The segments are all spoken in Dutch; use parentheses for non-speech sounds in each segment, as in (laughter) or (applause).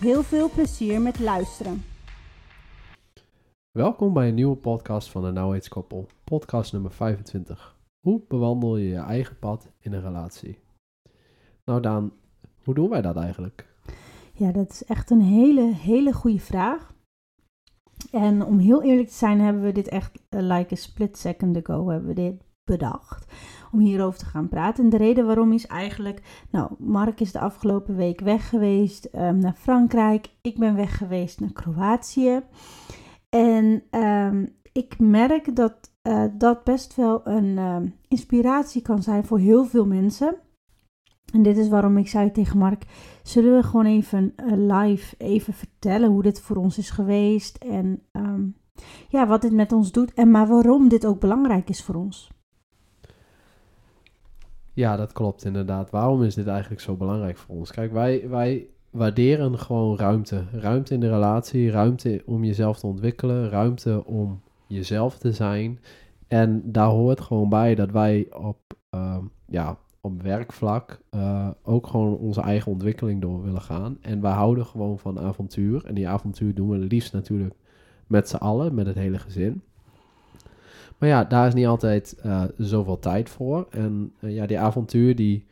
Heel veel plezier met luisteren. Welkom bij een nieuwe podcast van de Koppel, podcast nummer 25. Hoe bewandel je je eigen pad in een relatie? Nou Daan, hoe doen wij dat eigenlijk? Ja, dat is echt een hele, hele goede vraag. En om heel eerlijk te zijn, hebben we dit echt uh, like a split second ago hebben we dit bedacht om hierover te gaan praten. En de reden waarom is eigenlijk, nou, Mark is de afgelopen week weg geweest um, naar Frankrijk. Ik ben weg geweest naar Kroatië. En um, ik merk dat uh, dat best wel een uh, inspiratie kan zijn voor heel veel mensen. En dit is waarom ik zei tegen Mark: zullen we gewoon even uh, live even vertellen hoe dit voor ons is geweest en ja, wat dit met ons doet en maar waarom dit ook belangrijk is voor ons. Ja, dat klopt inderdaad. Waarom is dit eigenlijk zo belangrijk voor ons? Kijk, wij, wij waarderen gewoon ruimte. Ruimte in de relatie, ruimte om jezelf te ontwikkelen, ruimte om jezelf te zijn. En daar hoort gewoon bij dat wij op, uh, ja, op werkvlak uh, ook gewoon onze eigen ontwikkeling door willen gaan. En wij houden gewoon van avontuur. En die avontuur doen we liefst natuurlijk met z'n allen, met het hele gezin. Maar ja, daar is niet altijd uh, zoveel tijd voor. En uh, ja, die avontuur die,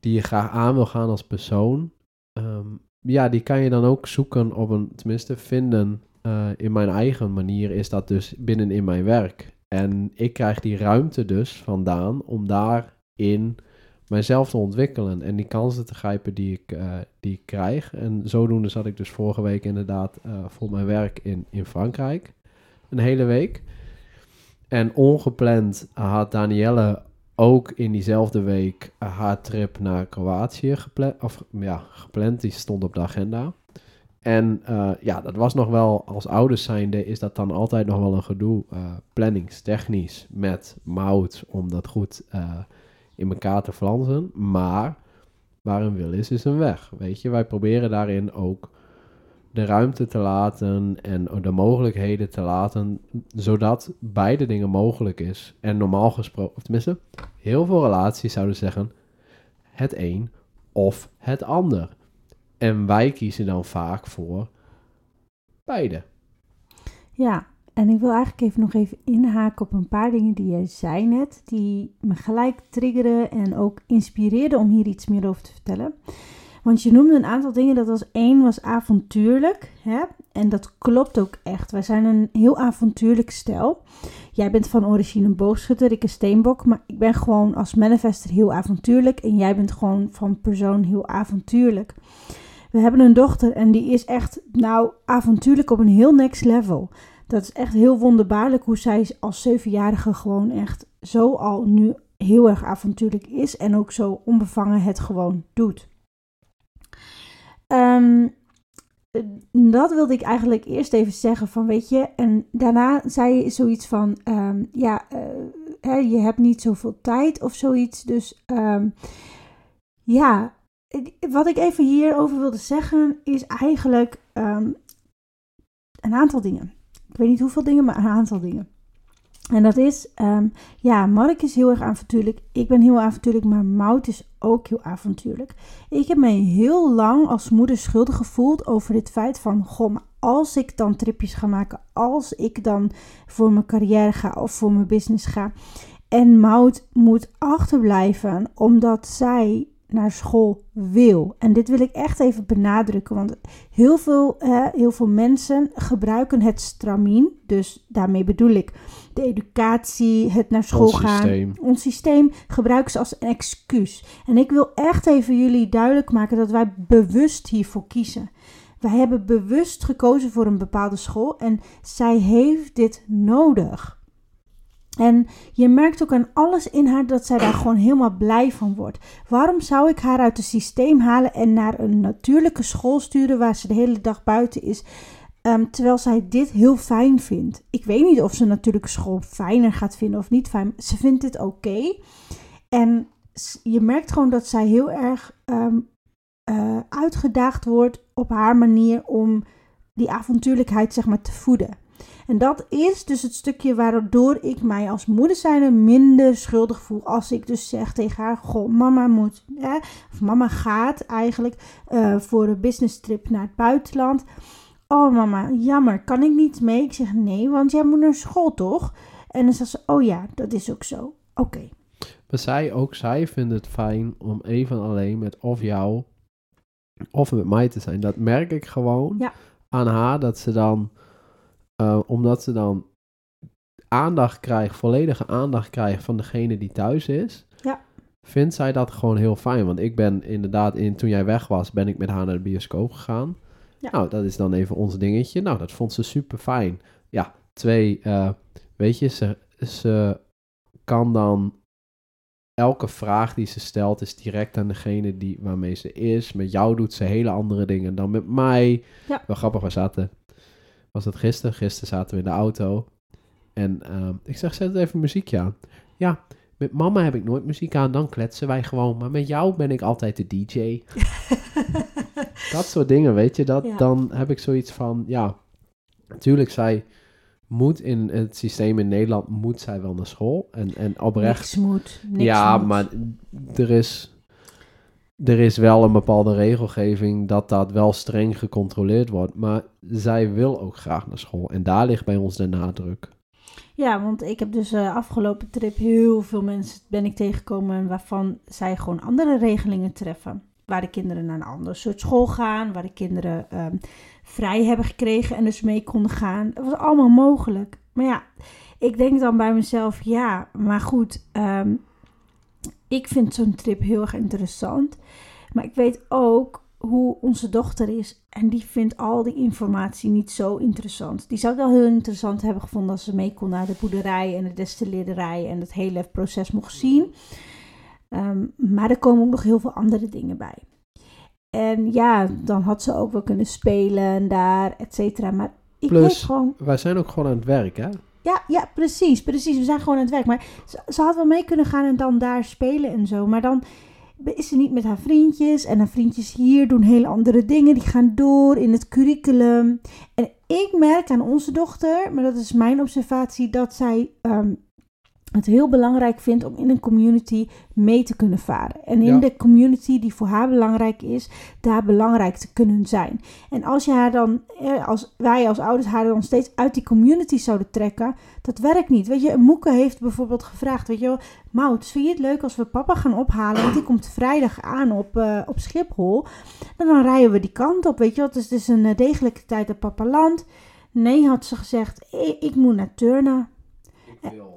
die je graag aan wil gaan als persoon, um, ja, die kan je dan ook zoeken op een, tenminste vinden uh, in mijn eigen manier, is dat dus binnen in mijn werk. En ik krijg die ruimte dus vandaan om daarin mijzelf te ontwikkelen en die kansen te grijpen die ik, die ik krijg. En zodoende zat ik dus vorige week inderdaad voor mijn werk in, in Frankrijk. Een hele week. En ongepland had Danielle ook in diezelfde week haar trip naar Kroatië gepland. Of ja, gepland, die stond op de agenda. En uh, ja, dat was nog wel, als ouders zijnde, is dat dan altijd nog wel een gedoe, uh, planningstechnisch, met mout, om dat goed uh, in elkaar te flansen. Maar waar een wil is, is een weg. Weet je, wij proberen daarin ook de ruimte te laten en de mogelijkheden te laten, zodat beide dingen mogelijk is. En normaal gesproken, of tenminste, heel veel relaties zouden zeggen het een of het ander. En wij kiezen dan vaak voor beide. Ja, en ik wil eigenlijk even nog even inhaken op een paar dingen die je zei net, die me gelijk triggeren en ook inspireerden om hier iets meer over te vertellen. Want je noemde een aantal dingen. Dat was één was avontuurlijk. Hè? En dat klopt ook echt. Wij zijn een heel avontuurlijk stel. Jij bent van origine een boogschutter, ik een steenbok. Maar ik ben gewoon als manifester heel avontuurlijk. En jij bent gewoon van persoon heel avontuurlijk. We hebben een dochter en die is echt, nou, avontuurlijk op een heel next level. Dat is echt heel wonderbaarlijk hoe zij als zevenjarige gewoon echt zo al nu heel erg avontuurlijk is. En ook zo onbevangen het gewoon doet. Um, dat wilde ik eigenlijk eerst even zeggen van weet je. En daarna zei je zoiets van um, ja, uh, hè, je hebt niet zoveel tijd of zoiets. Dus um, ja, wat ik even hierover wilde zeggen is eigenlijk een aantal dingen. Ik weet niet hoeveel dingen, maar een aantal dingen. En dat is, um, ja, Mark is heel erg avontuurlijk. Ik ben heel avontuurlijk, maar Mout is ook heel avontuurlijk. Ik heb me heel lang als moeder schuldig gevoeld over dit feit van, goh, als ik dan tripjes ga maken, als ik dan voor mijn carrière ga of voor mijn business ga. En Mout moet achterblijven omdat zij naar school wil. En dit wil ik echt even benadrukken, want heel veel, uh, heel veel mensen gebruiken het stramien. Dus daarmee bedoel ik de educatie, het naar school Ons gaan. systeem. Ons systeem gebruiken ze als een excuus. En ik wil echt even jullie duidelijk maken dat wij bewust hiervoor kiezen. Wij hebben bewust gekozen voor een bepaalde school en zij heeft dit nodig. En je merkt ook aan alles in haar dat zij daar gewoon helemaal blij van wordt. Waarom zou ik haar uit het systeem halen en naar een natuurlijke school sturen waar ze de hele dag buiten is? Ehm, terwijl zij dit heel fijn vindt. Ik weet niet of ze natuurlijke school fijner gaat vinden of niet fijn. Ze vindt dit oké. En je merkt gewoon dat zij heel erg ehm, uh, uitgedaagd wordt op haar manier om die avontuurlijkheid zeg maar te voeden. En dat is dus het stukje waardoor ik mij als moeder zijnde minder schuldig voel. Als ik dus zeg tegen haar, goh, mama moet, hè, of mama gaat eigenlijk uh, voor een business trip naar het buitenland. Oh mama, jammer, kan ik niet mee? Ik zeg nee, want jij moet naar school toch? En dan zegt ze, oh ja, dat is ook zo. Oké. Maar zij, ook zij vindt het fijn om even alleen met of jou of met mij te zijn. Dat merk ik gewoon ja. aan haar, dat ze dan, uh, omdat ze dan aandacht krijgt, volledige aandacht krijgt van degene die thuis is, ja. vindt zij dat gewoon heel fijn. Want ik ben inderdaad, in, toen jij weg was, ben ik met haar naar de bioscoop gegaan. Ja. Nou, dat is dan even ons dingetje. Nou, dat vond ze super fijn. Ja, twee, uh, weet je, ze, ze kan dan elke vraag die ze stelt is direct aan degene die, waarmee ze is. Met jou doet ze hele andere dingen dan met mij. Ja. Wel grappig, we zaten... Was dat gisteren? Gisteren zaten we in de auto. En uh, ik zeg, zet even muziekje aan. Ja, met mama heb ik nooit muziek aan, dan kletsen wij gewoon. Maar met jou ben ik altijd de DJ. (laughs) dat soort dingen, weet je. Dat, Ja. Dan heb ik zoiets van, ja... Natuurlijk, zij moet in het systeem in Nederland, moet zij wel naar school. En, en oprecht Niks moet. Niks ja, moet. maar er is, er is wel een bepaalde regelgeving dat dat wel streng gecontroleerd wordt. Maar zij wil ook graag naar school. En daar ligt bij ons de nadruk. Ja, want ik heb dus uh, afgelopen trip heel veel mensen ben ik tegengekomen waarvan zij gewoon andere regelingen treffen. Waar de kinderen naar een ander soort school gaan, waar de kinderen um, vrij hebben gekregen en dus mee konden gaan. Dat was allemaal mogelijk. Maar ja, ik denk dan bij mezelf, ja, maar goed, um, ik vind zo'n trip heel erg interessant. Maar ik weet ook hoe onze dochter is. En die vindt al die informatie niet zo interessant. Die zou het wel heel interessant hebben gevonden als ze mee kon naar de boerderij en de destilleerderij en het hele proces mocht zien. Um, maar er komen ook nog heel veel andere dingen bij. En ja, dan had ze ook wel kunnen spelen daar, et cetera. Maar ik Plus, weet gewoon... wij zijn ook gewoon aan het werk, hè? Ja, ja, precies, precies. We zijn gewoon aan het werk. Maar ze, ze had wel mee kunnen gaan en dan daar spelen en zo. Maar dan is ze niet met haar vriendjes. En haar vriendjes hier doen hele andere dingen. Die gaan door in het curriculum. En ik merk aan onze dochter, maar dat is mijn observatie, dat zij um, het heel belangrijk vindt om in een community mee te kunnen varen. En in Ja. de community die voor haar belangrijk is, daar belangrijk te kunnen zijn. En als je haar dan, eh, als wij als ouders haar dan steeds uit die community zouden trekken, dat werkt niet. Weet je, Moeke heeft bijvoorbeeld gevraagd, weet je wel, Mout, vind je het leuk als we papa gaan ophalen? Want die komt vrijdag aan op, uh, op Schiphol. En dan rijden we die kant op, weet je wel. Het is, het is een uh, degelijke tijd dat papa landt. Nee, had ze gezegd, ik, ik moet naar turnen.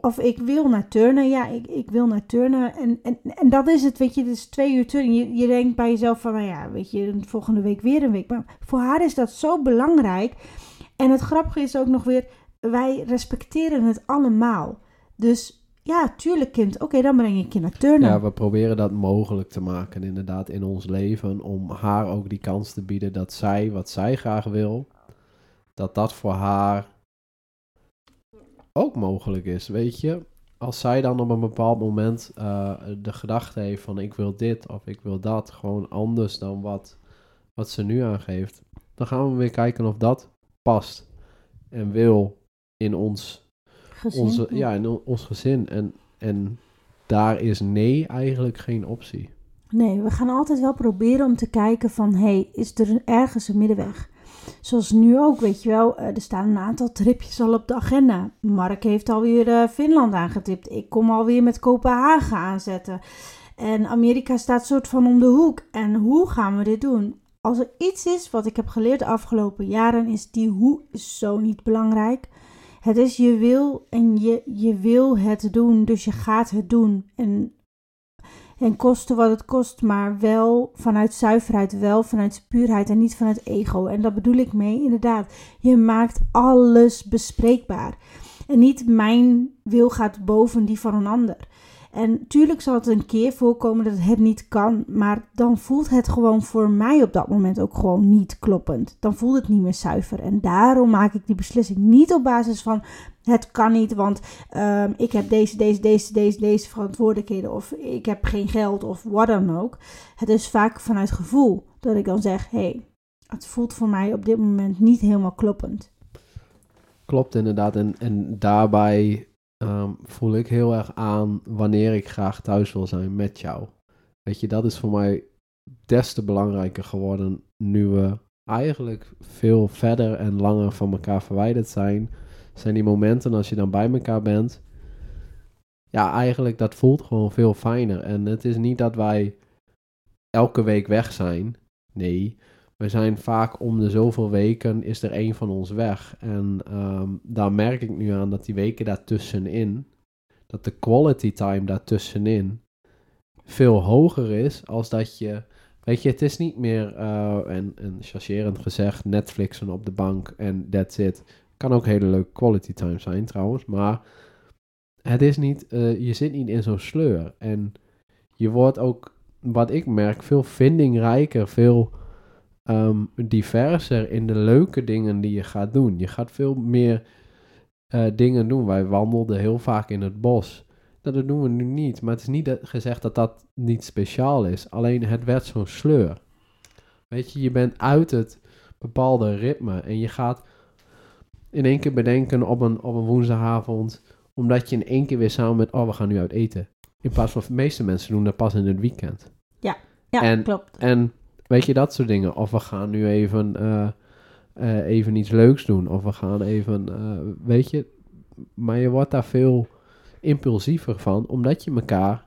Of ik wil naar turnen. Ja, ik, ik wil naar turnen. En, en, en dat is het, weet je. Het is twee uur turnen. Je, je denkt bij jezelf van, nou ja, weet je, volgende week weer een week. Maar voor haar is dat zo belangrijk. En het grappige is ook nog weer, wij respecteren het allemaal. Dus ja, tuurlijk kind. Oké, okay, dan breng ik je naar turnen. Ja, we proberen dat mogelijk te maken inderdaad in ons leven. Om haar ook die kans te bieden dat zij, wat zij graag wil, dat dat voor haar ook mogelijk is, weet je. Als zij dan op een bepaald moment uh, de gedachte heeft van ik wil dit of ik wil dat, gewoon anders dan wat, wat ze nu aangeeft, dan gaan we weer kijken of dat past en wil in ons, gezin, onze, ja, in ons gezin. En, en daar is nee eigenlijk geen optie. Nee, we gaan altijd wel proberen om te kijken van, hey, is er ergens een middenweg? Zoals nu ook, weet je wel, er staan een aantal tripjes al op de agenda. Mark heeft alweer uh, Finland aangetipt. Ik kom alweer met Kopenhagen aanzetten. En Amerika staat soort van om de hoek. En hoe gaan we dit doen? Als er iets is wat ik heb geleerd de afgelopen jaren, is die hoe is zo niet belangrijk. Het is je wil en je, je wil het doen, dus je gaat het doen. En en kosten wat het kost, maar wel vanuit zuiverheid, wel vanuit puurheid en niet vanuit ego. En dat bedoel ik mee, inderdaad. Je maakt alles bespreekbaar. En niet mijn wil gaat boven die van een ander. En tuurlijk zal het een keer voorkomen dat het niet kan, maar dan voelt het gewoon voor mij op dat moment ook gewoon niet kloppend. Dan voelt het niet meer zuiver. En daarom maak ik die beslissing niet op basis van het kan niet, want ehm, ik heb deze, deze, deze, deze, deze verantwoordelijkheden of ik heb geen geld of wat dan ook. Het is vaak vanuit gevoel dat ik dan zeg, hé, hey, het voelt voor mij op dit moment niet helemaal kloppend. Klopt inderdaad. En, en daarbij um, voel ik heel erg aan wanneer ik graag thuis wil zijn met jou. Weet je, dat is voor mij des te belangrijker geworden nu we eigenlijk veel verder en langer van elkaar verwijderd zijn. Zijn die momenten als je dan bij elkaar bent. Ja, eigenlijk dat voelt gewoon veel fijner. En het is niet dat wij elke week weg zijn. Nee, we zijn vaak om de zoveel weken is er één van ons weg. En um, daar merk ik nu aan dat die weken daartussenin, dat de quality time daartussenin veel hoger is als dat je, weet je, het is niet meer, uh, en, en chargerend gezegd, Netflixen op de bank en that's it. Kan ook hele leuke quality time zijn trouwens, maar het is niet, uh, je zit niet in zo'n sleur. En je wordt ook, wat ik merk, veel vindingrijker, veel um, diverser in de leuke dingen die je gaat doen. Je gaat veel meer uh, dingen doen. Wij wandelden heel vaak in het bos. Nou, dat doen we nu niet. Maar het is niet gezegd dat dat niet speciaal is. Alleen het werd zo'n sleur. Weet je, je bent uit het bepaalde ritme. En je gaat in één keer bedenken op een, op een woensdagavond. Omdat je in één keer weer samen met, oh, we gaan nu uit eten. In plaats van de meeste mensen doen dat pas in het weekend. Ja, ja en, klopt. En Weet je, dat soort dingen. Of we gaan nu even, uh, uh, even iets leuks doen. Of we gaan even, uh, weet je. Maar je wordt daar veel impulsiever van, omdat je elkaar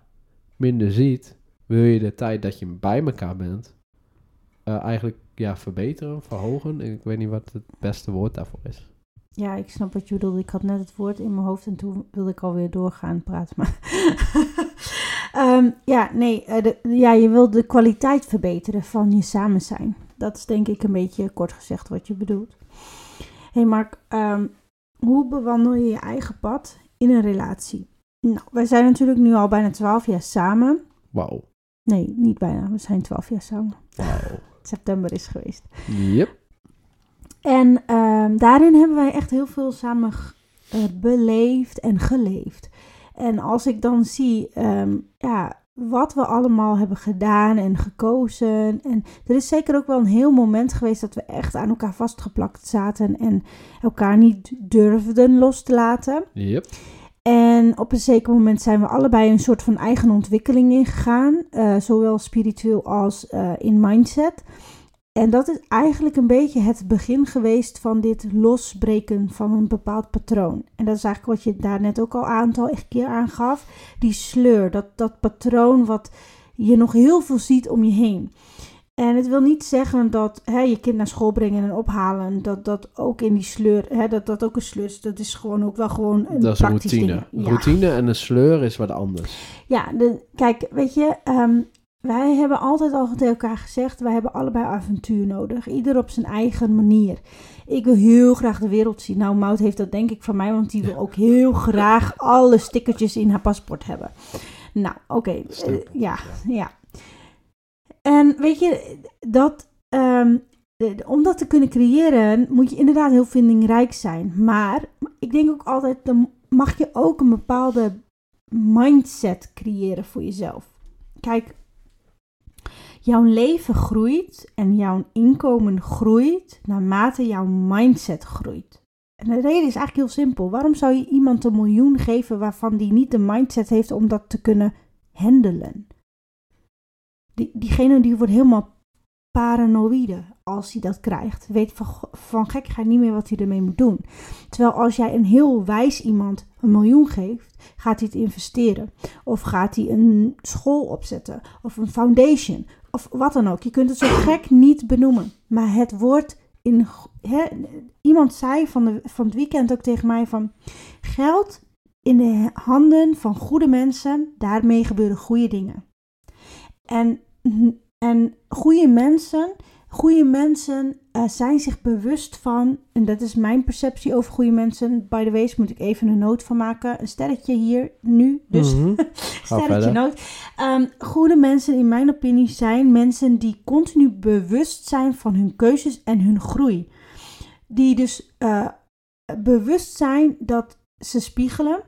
minder ziet. Wil je de tijd dat je bij elkaar bent, eigenlijk ja, verbeteren, verhogen? Ik weet niet wat het beste woord daarvoor is. Ja, ik snap wat je bedoelt. Ik had net het woord in mijn hoofd en toen wilde ik alweer doorgaan praten. Maar um, ja, nee, de, ja, je wil de kwaliteit verbeteren van je samen zijn. Dat is denk ik een beetje kort gezegd wat je bedoelt. Hey Mark, um, hoe bewandel je je eigen pad in een relatie? Nou, wij zijn natuurlijk nu al bijna 12 jaar samen. Wauw. Nee, niet bijna. We zijn 12 jaar samen. Wauw. (laughs) September is geweest. Yep. En um, daarin hebben wij echt heel veel samen uh, beleefd en geleefd. En als ik dan zie um, ja, wat we allemaal hebben gedaan en gekozen. En er is zeker ook wel een heel moment geweest dat we echt aan elkaar vastgeplakt zaten en elkaar niet durfden los te laten. Yep. En op een zeker moment zijn we allebei een soort van eigen ontwikkeling ingegaan, uh, zowel spiritueel als uh, in mindset. En dat is eigenlijk een beetje het begin geweest van dit losbreken van een bepaald patroon. En dat is eigenlijk wat je daar net ook al een aantal keer aangaf. Die sleur, dat, dat patroon wat je nog heel veel ziet om je heen. En het wil niet zeggen dat hè, je kind naar school brengen en ophalen, dat dat ook in die sleur, hè, dat dat ook een sleur is. Dat is gewoon ook wel gewoon een Dat is routine. Ja. Routine en een sleur is wat anders. Ja, de, kijk, weet je, um, wij hebben altijd al tegen elkaar gezegd, wij hebben allebei avontuur nodig. Ieder op zijn eigen manier. Ik wil heel graag de wereld zien. Nou, Mout heeft dat denk ik van mij, want die wil ook heel graag alle stickertjes in haar paspoort hebben. Nou, oké. Okay. Uh, ja, ja. En weet je, dat, um, om dat te kunnen creëren, moet je inderdaad heel vindingrijk zijn. Maar ik denk ook altijd, dan mag je ook een bepaalde mindset creëren voor jezelf. Kijk, Jouw leven groeit en jouw inkomen groeit naarmate jouw mindset groeit. En de reden is eigenlijk heel simpel. Waarom zou je iemand een miljoen geven waarvan die niet de mindset heeft om dat te kunnen handelen? Die, diegene die wordt helemaal paranoïde als hij dat krijgt. Weet van, van gekkigheid niet meer wat hij ermee moet doen. Terwijl als jij een heel wijs iemand een miljoen geeft, gaat hij het investeren. Of gaat hij een school opzetten. Of een foundation of wat dan ook. Je kunt het zo (clears throat) gek niet benoemen. Maar het wordt in. iemand zei van, de, van het weekend ook tegen mij: van geld in de handen van goede mensen, daarmee gebeuren goede dingen. En, en goede mensen, Goede mensen eh, zijn zich bewust van, en dat is mijn perceptie over goede mensen. By the way, moet ik even een noot van maken. Een sterretje hier nu. Dus Mhm. (laughs) sterretje noot. Ehm, goede mensen, in mijn opinie, zijn mensen die continu bewust zijn van hun keuzes en hun groei. Die dus eh, bewust zijn dat ze spiegelen,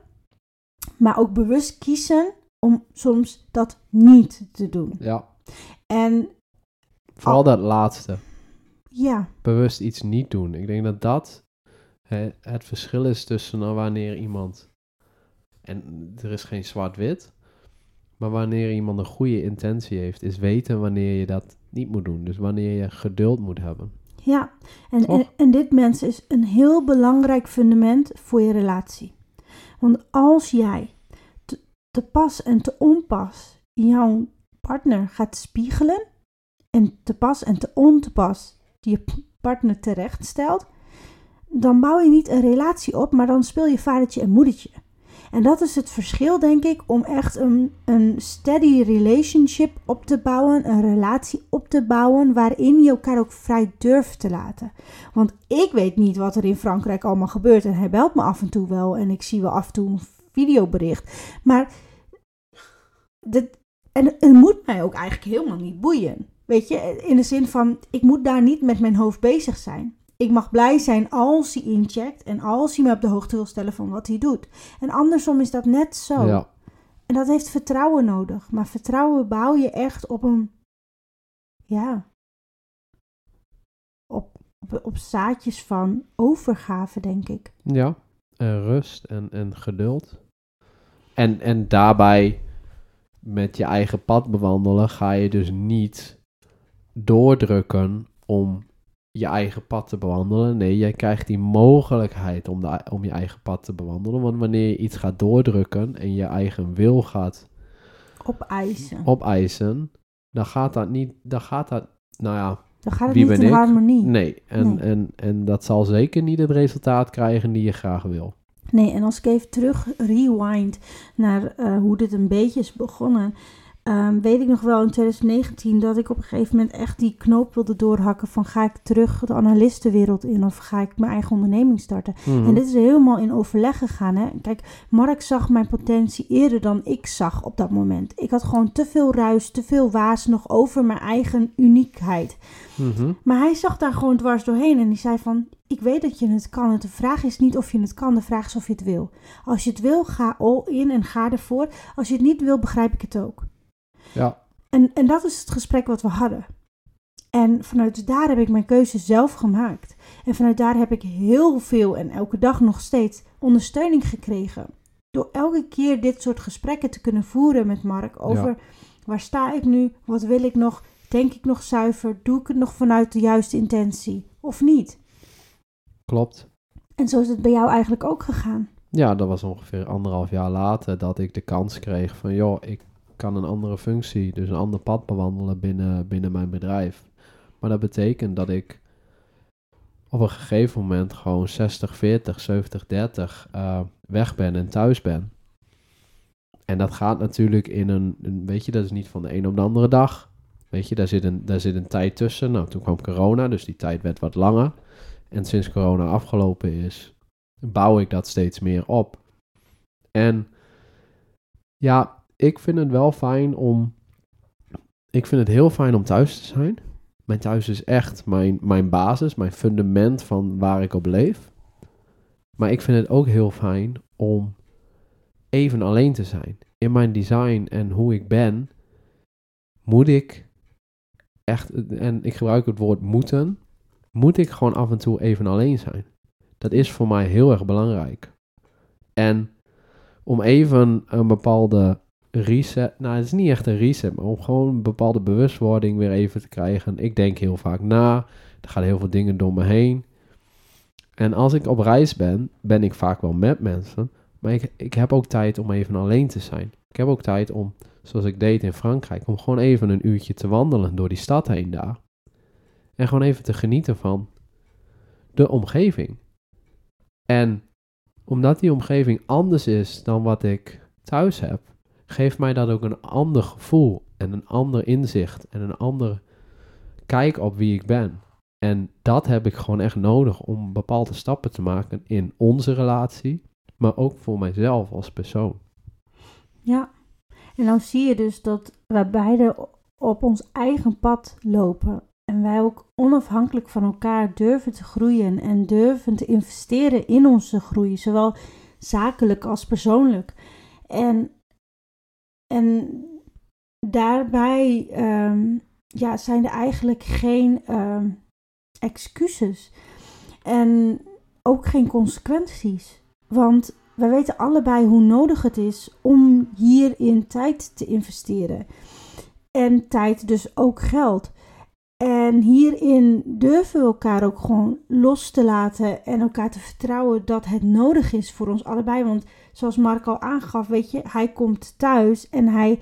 maar ook bewust kiezen om soms dat niet te doen. Ja, En vooral dat laatste. ja, Bewust iets niet doen. Ik denk dat dat hè, het verschil is tussen nou, wanneer iemand... En er is geen zwart-wit. Maar wanneer iemand een goede intentie heeft, is weten wanneer je dat niet moet doen. Dus wanneer je geduld moet hebben. ja. En, en, en dit mensen is een heel belangrijk fundament voor je relatie. Want als jij te, te pas en te onpas jouw partner gaat spiegelen en te pas en te ontepas die je partner terecht stelt, dan bouw je niet een relatie op, maar dan speel je vadertje en moedertje. En dat is het verschil, denk ik, om echt een, een steady relationship op te bouwen, een relatie op te bouwen, waarin je elkaar ook vrij durft te laten. Want ik weet niet wat er in Frankrijk allemaal gebeurt en hij belt me af en toe wel en ik zie wel af en toe een videobericht. Maar dit, en het moet mij ook eigenlijk helemaal niet boeien. Weet je, in de zin van, ik moet daar niet met mijn hoofd bezig zijn. Ik mag blij zijn als hij incheckt en als hij me op de hoogte wil stellen van wat hij doet. En andersom is dat net zo. Ja, En dat heeft vertrouwen nodig. Maar vertrouwen bouw je echt op een, ja, op, op, op zaadjes van overgave, denk ik. ja. En rust en, en geduld. En, en daarbij met je eigen pad bewandelen ga je dus niet doordrukken om je eigen pad te bewandelen. Nee, jij krijgt die mogelijkheid om, de, om je eigen pad te bewandelen. Want wanneer je iets gaat doordrukken en je eigen wil gaat Opeisen. opeisen, dan gaat dat niet, dan gaat dat, nou ja, Dan gaat het wie niet ben in ik? harmonie. nee. En, Nee. En, en dat zal zeker niet het resultaat krijgen die je graag wil. Nee, en als ik even terug rewind naar eh, hoe dit een beetje is begonnen. Ehm, weet ik nog wel in 2019 dat ik op een gegeven moment echt die knoop wilde doorhakken van ga ik terug de analistenwereld in of ga ik mijn eigen onderneming starten. Mhm. En dit is helemaal in overleg gegaan. Hè? Kijk, Mark zag mijn potentie eerder dan ik zag op dat moment. Ik had gewoon te veel ruis, te veel waas nog over mijn eigen uniekheid. Mhm. Maar hij zag daar gewoon dwars doorheen en die zei van... Ik weet dat je het kan. De vraag is niet of je het kan, de vraag is of je het wil. Als je het wil, ga all in en ga ervoor. Als je het niet wil, begrijp ik het ook. Ja, En, en dat is het gesprek wat we hadden. En vanuit daar heb ik mijn keuze zelf gemaakt. En vanuit daar heb ik heel veel en elke dag nog steeds ondersteuning gekregen. Door elke keer dit soort gesprekken te kunnen voeren met Mark over waar sta ik nu, wat wil ik nog, denk ik nog zuiver, doe ik het nog vanuit de juiste intentie of niet. klopt. En zo is het bij jou eigenlijk ook gegaan. Ja, dat was ongeveer anderhalf jaar later dat ik de kans kreeg van, joh, ik kan een andere functie, dus een ander pad bewandelen binnen, binnen mijn bedrijf. Maar dat betekent dat ik op een gegeven moment gewoon 60, 40, 70, 30 eh, weg ben en thuis ben. En dat gaat natuurlijk in een, een, weet je, dat is niet van de een op de andere dag. Weet je, daar zit, een, daar zit een tijd tussen. Nou, toen kwam corona, dus die tijd werd wat langer. En sinds corona afgelopen is, bouw ik dat steeds meer op. En ja, ik vind het wel fijn om. Ik vind het heel fijn om thuis te zijn. Mijn thuis is echt mijn, mijn basis, mijn fundament van waar ik op leef. Maar ik vind het ook heel fijn om even alleen te zijn. In mijn design en hoe ik ben, moet ik echt, en ik gebruik het woord moeten, moet ik gewoon af en toe even alleen zijn. Dat is voor mij heel erg belangrijk. En om even een bepaalde reset, nou het is niet echt een reset, maar om gewoon een bepaalde bewustwording weer even te krijgen. Ik denk heel vaak na, er gaan heel veel dingen door me heen. En als ik op reis ben, ben ik vaak wel met mensen, maar ik, ik heb ook tijd om even alleen te zijn. Ik heb ook tijd om, zoals ik deed in Frankrijk, om gewoon even een uurtje te wandelen door die stad heen daar. En gewoon even te genieten van de omgeving. En omdat die omgeving anders is dan wat ik thuis heb, geeft mij dat ook een ander gevoel en een ander inzicht en een andere kijk op wie ik ben. En dat heb ik gewoon echt nodig om bepaalde stappen te maken in onze relatie, maar ook voor mijzelf als persoon. Ja, en dan zie je dus dat wij beide op ons eigen pad lopen. En wij ook onafhankelijk van elkaar durven te groeien en durven te investeren in onze groei, zowel zakelijk als persoonlijk. En, en daarbij ehm, ja, zijn er eigenlijk geen ehm, excuses en ook geen consequenties. Want wij weten allebei hoe nodig het is om hierin tijd te investeren. En tijd dus ook geld. En hierin durven we elkaar ook gewoon los te laten en elkaar te vertrouwen dat het nodig is voor ons allebei. Want zoals Mark al aangaf, weet je, hij komt thuis en hij,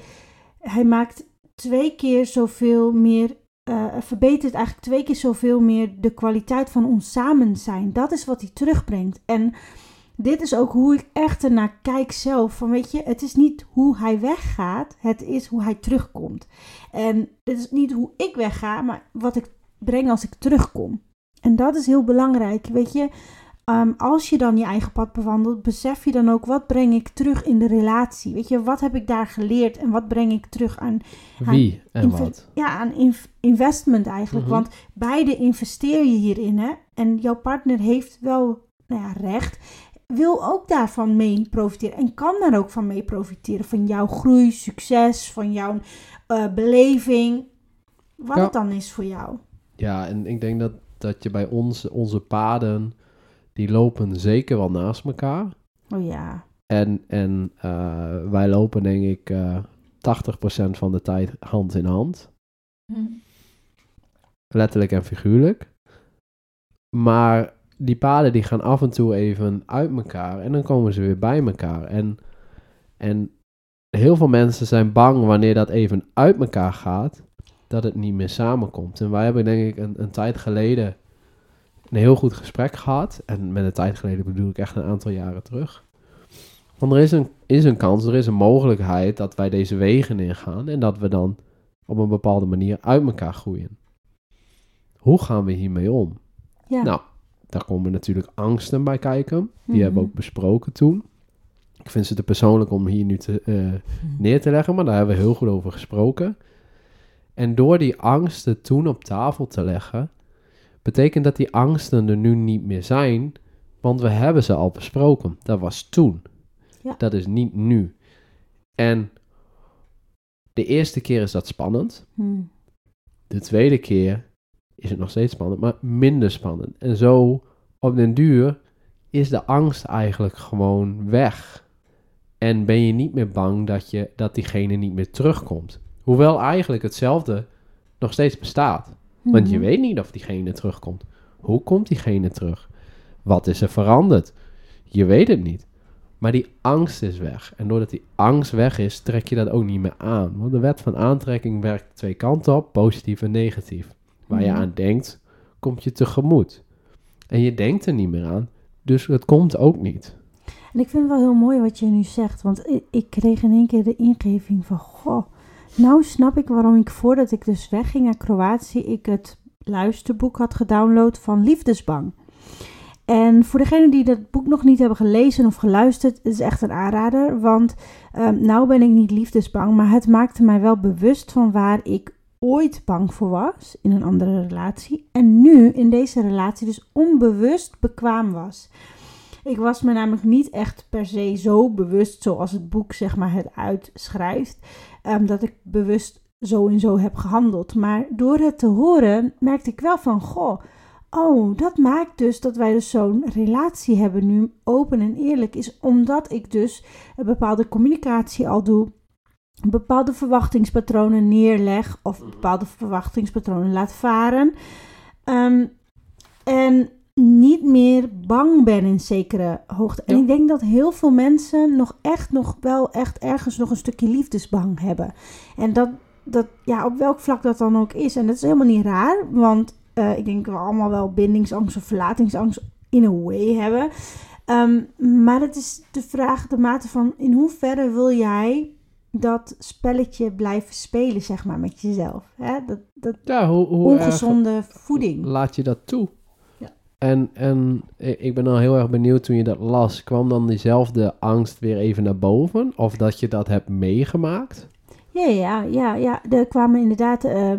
hij maakt twee keer zoveel meer, uh, verbetert eigenlijk twee keer zoveel meer de kwaliteit van ons samen zijn. Dat is wat hij terugbrengt. En dit is ook hoe ik echt ernaar kijk zelf. Van weet je, het is niet hoe hij weggaat, het is hoe hij terugkomt. En het is niet hoe ik wegga, maar wat ik breng als ik terugkom. En dat is heel belangrijk. Weet je, um, als je dan je eigen pad bewandelt, besef je dan ook wat breng ik terug in de relatie. Weet je, wat heb ik daar geleerd en wat breng ik terug aan. Wie en wat? Ja, aan investment eigenlijk. Mhm. Want beide investeer je hierin. Hè? En jouw partner heeft wel nou ja, recht wil ook daarvan mee profiteren en kan daar ook van mee profiteren. Van jouw groei, succes, van jouw uh, beleving. Wat het dan is voor jou. Ja, en ik denk dat, dat je bij ons, onze paden, die lopen zeker wel naast elkaar. Oh ja. En, en uh, wij lopen denk ik uh, eh, 80% van de tijd hand in hand. Hm. Letterlijk en figuurlijk. Maar die paden die gaan af en toe even uit elkaar en dan komen ze weer bij elkaar. En, en heel veel mensen zijn bang wanneer dat even uit elkaar gaat, dat het niet meer samenkomt. En wij hebben denk ik een, een tijd geleden een heel goed gesprek gehad. En met een tijd geleden bedoel ik echt een aantal jaren terug. Want er is een, is een kans, er is een mogelijkheid dat wij deze wegen ingaan en dat we dan op een bepaalde manier uit elkaar groeien. Hoe gaan we hiermee om? Ja. Nou, daar komen natuurlijk angsten bij kijken. Die hebben we ook mhm. besproken toen. Ik vind ze te persoonlijk om hier nu te, uh, neer te leggen, maar daar hebben we heel goed over gesproken. En door die angsten toen op tafel te leggen, betekent dat die angsten er nu niet meer zijn, want we hebben ze al besproken. Dat was toen. Ja. Dat is niet nu. En de eerste keer is dat spannend. Hmm. De tweede keer is het nog steeds spannend, maar minder spannend. En zo op den duur is de angst eigenlijk gewoon weg. En ben je niet meer bang dat, je, dat diegene niet meer terugkomt. Hoewel eigenlijk hetzelfde nog steeds bestaat. Want je mhm. weet niet of diegene terugkomt. Hoe komt diegene terug? Wat is er veranderd? Je weet het niet. Maar die angst is weg. En doordat die angst weg is, trek je dat ook niet meer aan. Want de wet van aantrekking werkt twee kanten op, positief en negatief. Waar je mhm. aan denkt, komt je tegemoet. En je denkt er niet meer aan, dus het komt ook niet. En ik vind het wel heel mooi wat je nu zegt, want ik, ik kreeg in één keer de ingeving van, goh, nou snap ik waarom ik voordat ik dus wegging naar Kroatië, ik het luisterboek had gedownload van Liefdesbang. En voor degenen die dat boek nog niet hebben gelezen of geluisterd, is echt een aanrader. Want um, nou ben ik niet liefdesbang, maar het maakte mij wel bewust van waar ik ooit bang voor was in een andere relatie en nu in deze relatie dus onbewust bekwaam was. Ik was me namelijk niet echt per se zo bewust zoals het boek zeg maar het uitschrijft, um, dat ik bewust zo en zo heb gehandeld. Maar door het te horen merkte ik wel van, goh, oh, dat maakt dus dat wij dus zo'n relatie hebben nu open en eerlijk is, omdat ik dus een bepaalde communicatie al doe bepaalde verwachtingspatronen neerleg of mhm. bepaalde verwachtingspatronen laat varen. Ehm, en niet meer bang ben in zekere hoogte. En ik denk dat heel veel mensen nog echt, nog wel echt ergens nog een stukje liefdesbang hebben. En dat, dat ja, op welk vlak dat dan ook is. En dat is helemaal niet raar, want uh, ik denk dat we allemaal wel bindingsangst of verlatingsangst in a way hebben. Ehm, maar het is de vraag, de mate van in hoeverre wil jij dat spelletje blijven spelen, zeg maar, met jezelf. Hè? Dat, dat Ja, hoe, hoe erg ongezonde voeding. laat je dat toe? En, en ik ben dan heel erg benieuwd toen je dat las. Kwam dan diezelfde angst weer even naar boven? Of dat je dat hebt meegemaakt? Ja, ja, ja, ja. Er kwamen inderdaad eh,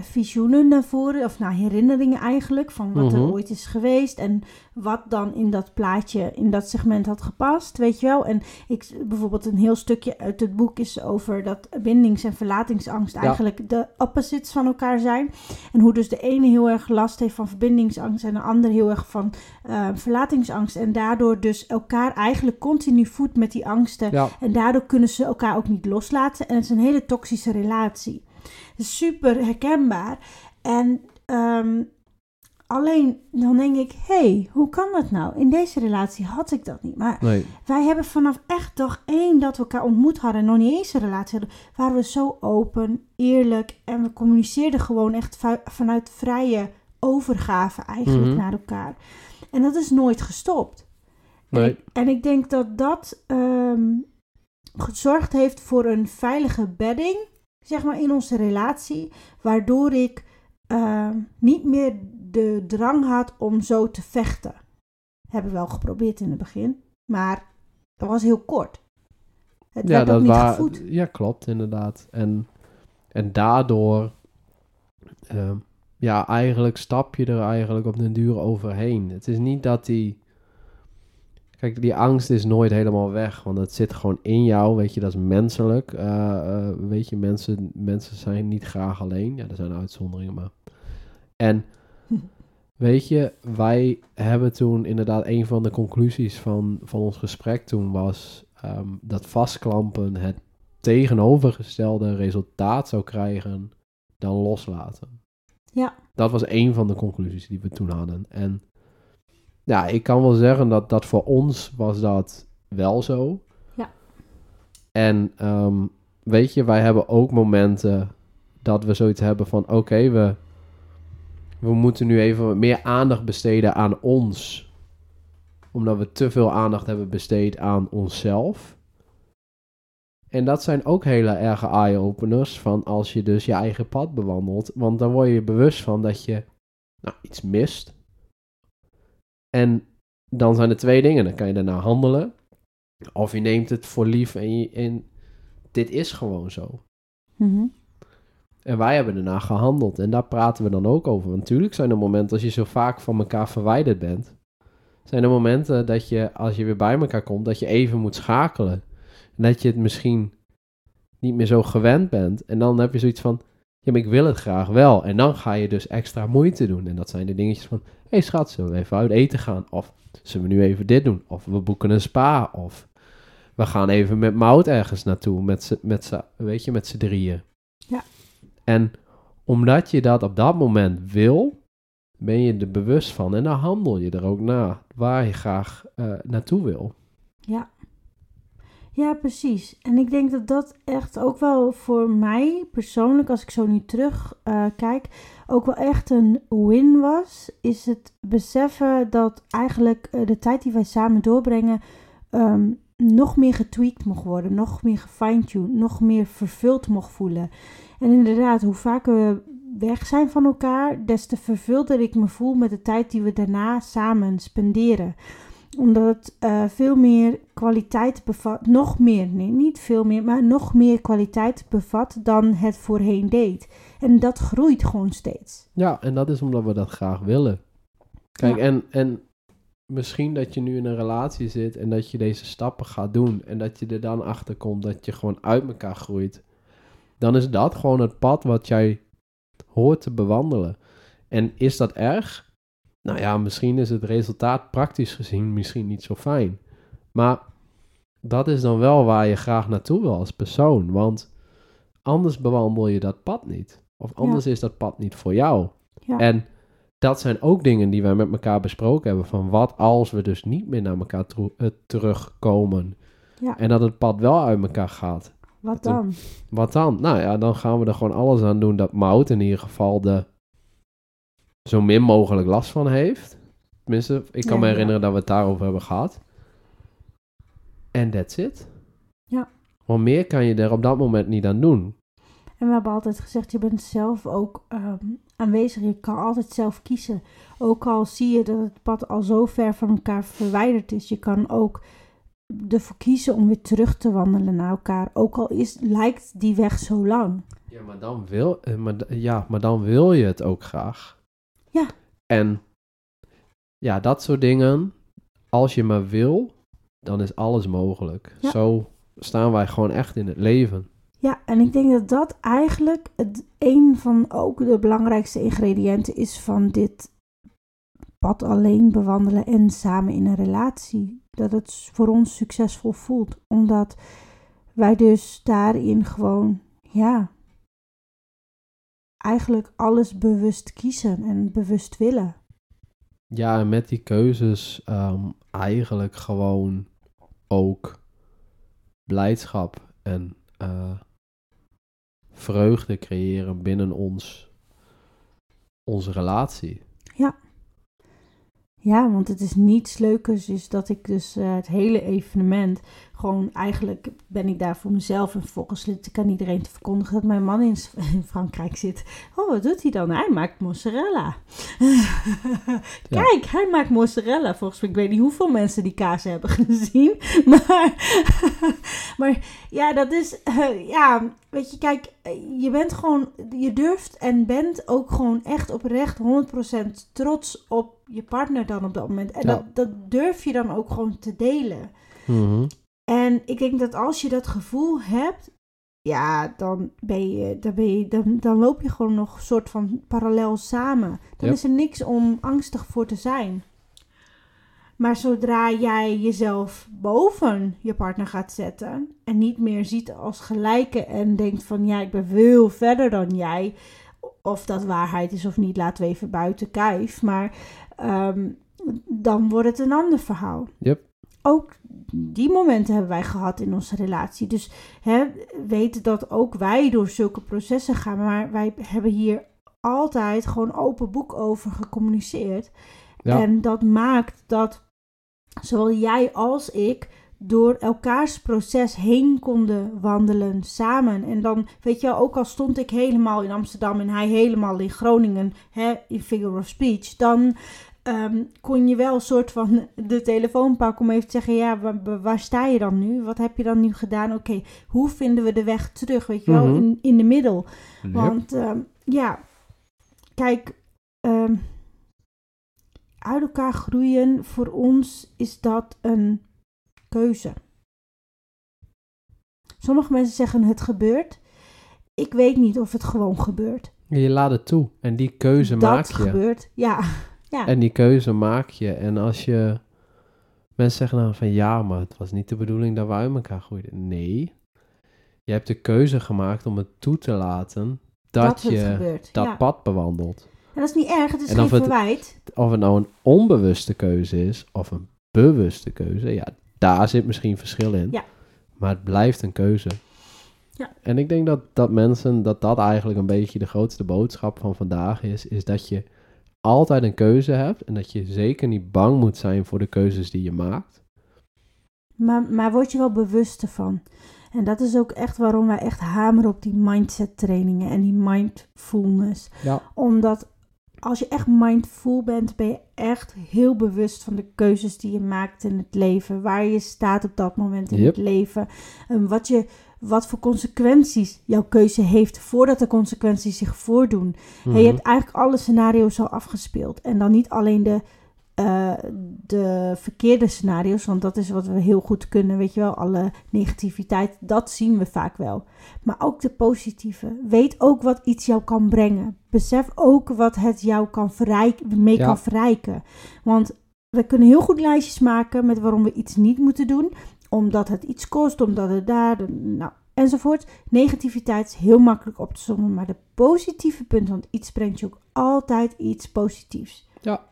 visioenen naar voren, of nou, herinneringen eigenlijk, van wat er Mhm. ooit is geweest en wat dan in dat plaatje, in dat segment had gepast, weet je wel. En ik, bijvoorbeeld een heel stukje uit het boek is over dat bindings- en verlatingsangst Ja. eigenlijk de opposites van elkaar zijn. En hoe dus de ene heel erg last heeft van verbindingsangst en de ander heel erg van eh, verlatingsangst. En daardoor dus elkaar eigenlijk continu voedt met die angsten. Ja, En daardoor kunnen ze elkaar ook niet loslaten. En het is een hele toxische relatie. Super herkenbaar. En ehm, alleen dan denk ik, hé, hey, hoe kan dat nou? In deze relatie had ik dat niet. Maar nee. wij hebben vanaf echt dag één dat we elkaar ontmoet hadden... en nog niet eens een relatie hadden... waren we zo open, eerlijk... en we communiceerden gewoon echt va- vanuit vrije overgave eigenlijk Mhm. naar elkaar. En dat is nooit gestopt. En, Nee. ik, en ik denk dat dat ehm, gezorgd heeft voor een veilige bedding, zeg maar, in onze relatie. Waardoor ik ehm, niet meer de drang had om zo te vechten. Hebben we wel geprobeerd in het begin, maar dat was heel kort. Het Ja, werd ook niet gevoed. ja, klopt inderdaad. En, en daardoor, ehm, ja, eigenlijk stap je er eigenlijk op den duur overheen. Het is niet dat die, kijk, die angst is nooit helemaal weg, want het zit gewoon in jou, weet je, dat is menselijk. Eh, eh, weet je, mensen, mensen zijn niet graag alleen. Ja, er zijn uitzonderingen, maar. En (laughs) Weet je, wij hebben toen inderdaad een van de conclusies van, van ons gesprek toen was ehm, dat vastklampen het tegenovergestelde resultaat zou krijgen dan loslaten. Ja. Dat was een van de conclusies die we toen hadden. En ja, ik kan wel zeggen dat dat voor ons was dat wel zo. Ja. En ehm, weet je, wij hebben ook momenten dat we zoiets hebben van oké, we, we moeten nu even meer aandacht besteden aan ons. Omdat we te veel aandacht hebben besteed aan onszelf. En dat zijn ook hele erge eye-openers van als je dus je eigen pad bewandelt. Want dan word je bewust van dat je nou, iets mist. En dan zijn er twee dingen. Dan kan je daarna handelen. Of je neemt het voor lief en, je, en dit is gewoon zo. Mhm. En wij hebben daarna gehandeld. En daar praten we dan ook over. Want natuurlijk zijn er momenten als je zo vaak van elkaar verwijderd bent. Zijn er momenten dat je, als je weer bij elkaar komt, dat je even moet schakelen. En dat je het misschien niet meer zo gewend bent. En dan heb je zoiets van, ja, maar ik wil het graag wel. En dan ga je dus extra moeite doen. En dat zijn de dingetjes van, hé hey schat, zullen we even uit eten gaan? Of zullen we nu even dit doen? Of we boeken een spa? Of we gaan even met Mout ergens naartoe, met z'n, met weet je, met z'n drieën. Ja. En omdat je dat op dat moment wil, ben je er bewust van en dan handel je er ook naar waar je graag eh, naartoe wil. Ja, precies. En ik denk dat dat echt ook wel voor mij persoonlijk, als ik zo nu terug eh, kijk, ook wel echt een win was. Is het beseffen dat eigenlijk eh, de tijd die wij samen doorbrengen ehm, nog meer getweakt mocht worden, nog meer gefine-tuned, nog meer vervuld mocht voelen. En inderdaad, hoe vaker we weg zijn van elkaar, des te vervulder ik me voel met de tijd die we daarna samen spenderen omdat het eh, veel meer kwaliteit bevat, nog meer, nee, niet veel meer, maar nog meer kwaliteit bevat dan het voorheen deed. En dat groeit gewoon steeds. Ja, en dat is omdat we dat graag willen. Kijk, Ja. en, en misschien dat je nu in een relatie zit en dat je deze stappen gaat doen en dat je er dan achter komt dat je gewoon uit elkaar groeit. Dan is dat gewoon het pad wat jij hoort te bewandelen. En is dat erg? Nou ja, misschien is het resultaat praktisch gezien misschien niet zo fijn. Maar dat is dan wel waar je graag naartoe wil als persoon. Want anders bewandel je dat pad niet. Of anders is dat pad niet voor jou. Ja. En dat zijn ook dingen die wij met elkaar besproken hebben. Van wat als we dus niet meer naar elkaar eh, terugkomen. Ja. En dat het pad wel uit elkaar gaat. Wat dan? Wat dan? Nou ja, dan gaan we er gewoon alles aan doen dat Mout in ieder geval de zo min mogelijk last van heeft. Tenminste, ik kan Ja, me ja. herinneren dat we het daarover hebben gehad. En that's it. Ja. Want meer kan je er op dat moment niet aan doen. En we hebben altijd gezegd, je bent zelf ook ehm, aanwezig. Je kan altijd zelf kiezen. Ook al zie je dat het pad al zo ver van elkaar verwijderd is. Je kan ook ervoor kiezen om weer terug te wandelen naar elkaar. Ook al is, lijkt die weg zo lang. Ja, maar dan wil, eh, maar, ja, maar dan wil je het ook graag. Ja. En ja, dat soort dingen. Als je maar wil, dan is alles mogelijk. Ja. Zo staan wij gewoon echt in het leven. Ja, en ik denk dat dat eigenlijk het, een van ook de belangrijkste ingrediënten is van dit pad alleen bewandelen en samen in een relatie. Dat het voor ons succesvol voelt, omdat wij dus daarin gewoon, ja, eigenlijk alles bewust kiezen en bewust willen. Ja, en met die keuzes ehm, eigenlijk gewoon ook blijdschap en eh, vreugde creëren binnen ons, onze relatie. Ja, want het is niets leukers is dat ik dus eh, het hele evenement gewoon eigenlijk ben ik daar voor mezelf en ik aan iedereen te verkondigen dat mijn man (laughs) in, Frankrijk zit. Oh, wat doet hij dan? Hij maakt mozzarella. (laughs) Kijk, hij maakt mozzarella. Volgens mij, ik weet niet hoeveel mensen die kaas hebben (laughs) gezien. Maar, maar ja, dat is, eh, ja, weet je, kijk, eh, je bent gewoon, je durft en bent ook gewoon echt oprecht 100% trots op je partner dan op dat moment. En Ja. dat, dat durf je dan ook gewoon te delen. Mhm. En ik denk dat als je dat gevoel hebt, ja, dan, ben je, dan, ben je, dan, dan loop je gewoon nog een soort van parallel samen. Dan Ja. is er niks om angstig voor te zijn. Maar zodra jij jezelf boven je partner gaat zetten en niet meer ziet als gelijke en denkt van ja, ik ben veel verder dan jij, of dat waarheid is of niet, laten we even buiten kijf. Maar ehm, dan wordt het een ander verhaal. Yep. Ook die momenten hebben wij gehad in onze relatie. Dus hè, weet dat ook wij door zulke processen gaan. Maar wij hebben hier altijd gewoon open boek over gecommuniceerd. Ja. En dat maakt dat zowel jij als ik door elkaars proces heen konden wandelen samen. En dan, weet je wel, ook al stond ik helemaal in Amsterdam en hij helemaal in Groningen, hè, in figure of speech, dan ehm, kon je wel een soort van de telefoon pakken om even te zeggen, ja, waar, sta je dan nu? Wat heb je dan nu gedaan? Oké, hoe vinden we de weg terug, weet je wel, Mhm. in, in de middel? Yep. Want ehm, ja, kijk, ehm, uit elkaar groeien, voor ons is dat een keuze. Sommige mensen zeggen het gebeurt. Ik weet niet of het gewoon gebeurt. Je laat het toe. En die keuze dat maak je. gebeurt, ja. Ja. En die keuze maak je. En als je... Mensen zeggen dan van ja, maar het was niet de bedoeling dat we uit elkaar groeiden. Nee. Je hebt de keuze gemaakt om het toe te laten dat, je gebeurt. dat ja. pad bewandelt. En dat is niet erg, het is En geen of het- verwijt. Of het nou een onbewuste keuze is of een bewuste keuze. Ja, daar zit misschien verschil in. Ja. Maar het blijft een keuze. Ja. En ik denk dat, dat mensen, dat dat eigenlijk een beetje de grootste boodschap van vandaag is. Is dat je altijd een keuze hebt. En dat je zeker niet bang moet zijn voor de keuzes die je maakt. Maar, maar word je wel bewust ervan. En dat is ook echt waarom wij echt hameren op die mindset trainingen en die mindfulness. Ja. Omdat als je echt mindful bent, ben je echt heel bewust van de keuzes die je maakt in het leven. Waar je staat op dat moment in Yep. het leven. En wat, je, wat voor consequenties jouw keuze heeft voordat de consequenties zich voordoen. En Mhm. je hebt eigenlijk alle scenario's al afgespeeld. En dan niet alleen de, eh, de verkeerde scenario's, want dat is wat we heel goed kunnen, weet je wel. Alle negativiteit, dat zien we vaak wel. Maar ook de positieve. Weet ook wat iets jou kan brengen. Besef ook wat het jou kan verrijken, mee Ja. kan verrijken. Want we kunnen heel goed lijstjes maken met waarom we iets niet moeten doen. Omdat het iets kost, omdat het daar, nou, enzovoort. Negativiteit is heel makkelijk op te sommen, maar de positieve punten, want iets brengt je ook altijd iets positiefs. Ja.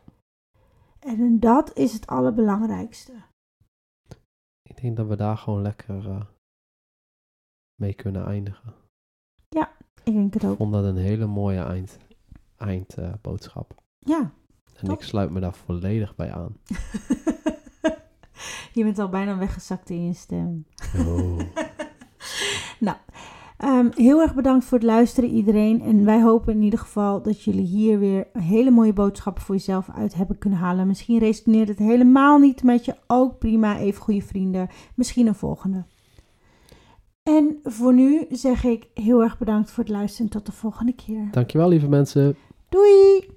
En dat is het allerbelangrijkste. Ik denk dat we daar gewoon lekker eh, mee kunnen eindigen. Ik denk het Ik ook. vond dat een hele mooie eind, eindboodschap. Ja. en top. ik sluit me daar volledig bij aan. (laughs) je bent al bijna weggezakt in je stem. Oh. (laughs) Ehm, heel erg bedankt voor het luisteren iedereen. En wij hopen in ieder geval dat jullie hier weer hele mooie boodschappen voor jezelf uit hebben kunnen halen. Misschien resoneert het helemaal niet met je. Ook prima, even goede vrienden. Misschien een volgende. En voor nu zeg ik heel erg bedankt voor het luisteren en tot de volgende keer. Dankjewel lieve mensen. Doei!